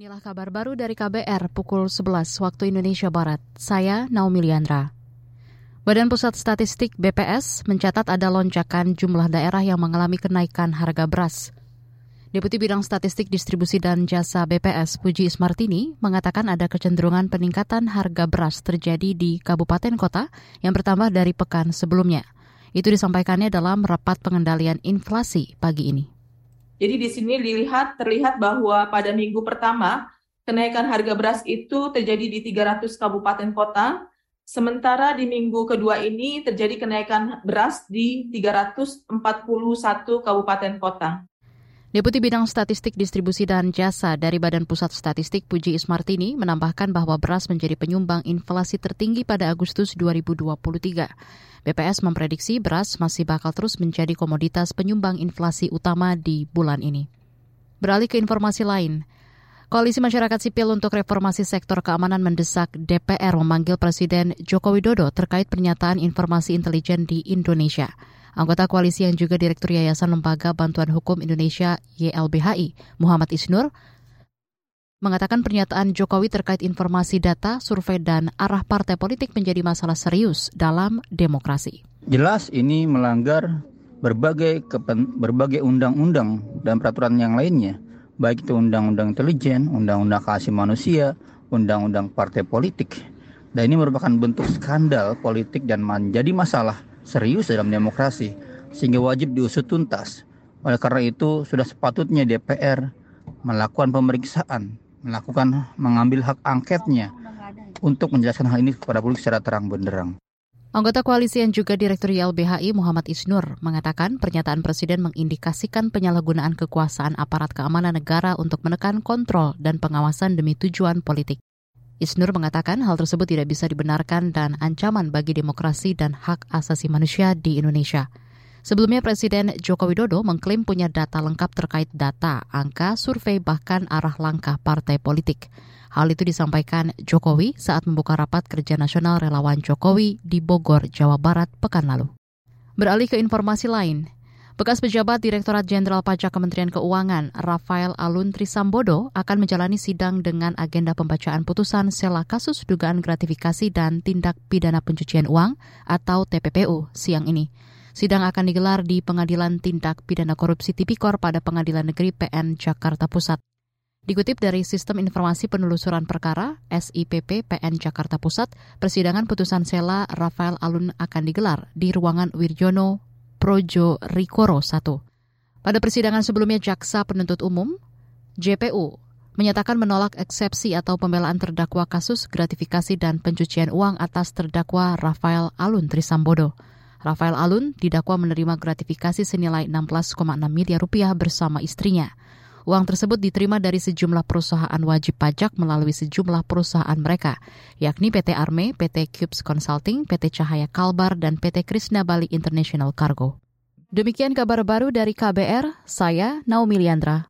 Inilah kabar baru dari KBR pukul 11 waktu Indonesia Barat. Saya Naomi Liandra. Badan Pusat Statistik BPS mencatat ada lonjakan jumlah daerah yang mengalami kenaikan harga beras. Deputi Bidang Statistik Distribusi dan Jasa BPS Puji Ismartini mengatakan ada kecenderungan peningkatan harga beras terjadi di kabupaten kota yang bertambah dari pekan sebelumnya. Itu disampaikannya dalam rapat pengendalian inflasi pagi ini. Jadi di sini dilihat terlihat bahwa pada minggu pertama kenaikan harga beras itu terjadi di 300 kabupaten kota, sementara di minggu kedua ini terjadi kenaikan beras di 341 kabupaten kota. Deputi Bidang Statistik Distribusi dan Jasa dari Badan Pusat Statistik Puji Ismartini menambahkan bahwa beras menjadi penyumbang inflasi tertinggi pada Agustus 2023. BPS memprediksi beras masih bakal terus menjadi komoditas penyumbang inflasi utama di bulan ini. Beralih ke informasi lain, Koalisi Masyarakat Sipil untuk Reformasi Sektor Keamanan mendesak DPR memanggil Presiden Joko Widodo terkait pernyataan informasi intelijen di Indonesia. Anggota koalisi yang juga Direktur Yayasan Lembaga Bantuan Hukum Indonesia YLBHI, Muhammad Isnur, mengatakan pernyataan Jokowi terkait informasi data, survei, dan arah partai politik menjadi masalah serius dalam demokrasi. Jelas ini melanggar berbagai berbagai undang-undang dan peraturan yang lainnya, baik itu undang-undang intelijen, undang-undang kasih manusia, undang-undang partai politik. Dan ini merupakan bentuk skandal politik dan menjadi masalah serius dalam demokrasi sehingga wajib diusut tuntas. Oleh karena itu sudah sepatutnya DPR melakukan pemeriksaan, melakukan mengambil hak angketnya untuk menjelaskan hal ini kepada publik secara terang benderang. Anggota koalisi yang juga Direktur YLBHI Muhammad Isnur mengatakan pernyataan Presiden mengindikasikan penyalahgunaan kekuasaan aparat keamanan negara untuk menekan kontrol dan pengawasan demi tujuan politik. Isnur mengatakan hal tersebut tidak bisa dibenarkan dan ancaman bagi demokrasi dan hak asasi manusia di Indonesia. Sebelumnya Presiden Joko Widodo mengklaim punya data lengkap terkait data, angka, survei, bahkan arah langkah partai politik. Hal itu disampaikan Jokowi saat membuka rapat kerja nasional relawan Jokowi di Bogor, Jawa Barat pekan lalu. Beralih ke informasi lain, Bekas pejabat Direktorat Jenderal Pajak Kementerian Keuangan, Rafael Alun Trisambodo, akan menjalani sidang dengan agenda pembacaan putusan sela kasus dugaan gratifikasi dan tindak pidana pencucian uang atau TPPU siang ini. Sidang akan digelar di Pengadilan Tindak Pidana Korupsi Tipikor pada Pengadilan Negeri PN Jakarta Pusat. Dikutip dari Sistem Informasi Penelusuran Perkara SIPP PN Jakarta Pusat, persidangan putusan Sela Rafael Alun akan digelar di ruangan Wirjono Projo Rikoro I. Pada persidangan sebelumnya jaksa penuntut umum, JPU, menyatakan menolak eksepsi atau pembelaan terdakwa kasus gratifikasi dan pencucian uang atas terdakwa Rafael Alun Trisambodo. Rafael Alun didakwa menerima gratifikasi senilai 16,6 miliar rupiah bersama istrinya. Uang tersebut diterima dari sejumlah perusahaan wajib pajak melalui sejumlah perusahaan mereka, yakni PT Arme, PT Cubes Consulting, PT Cahaya Kalbar, dan PT Krishna Bali International Cargo. Demikian kabar baru dari KBR, saya Naomi Liandra.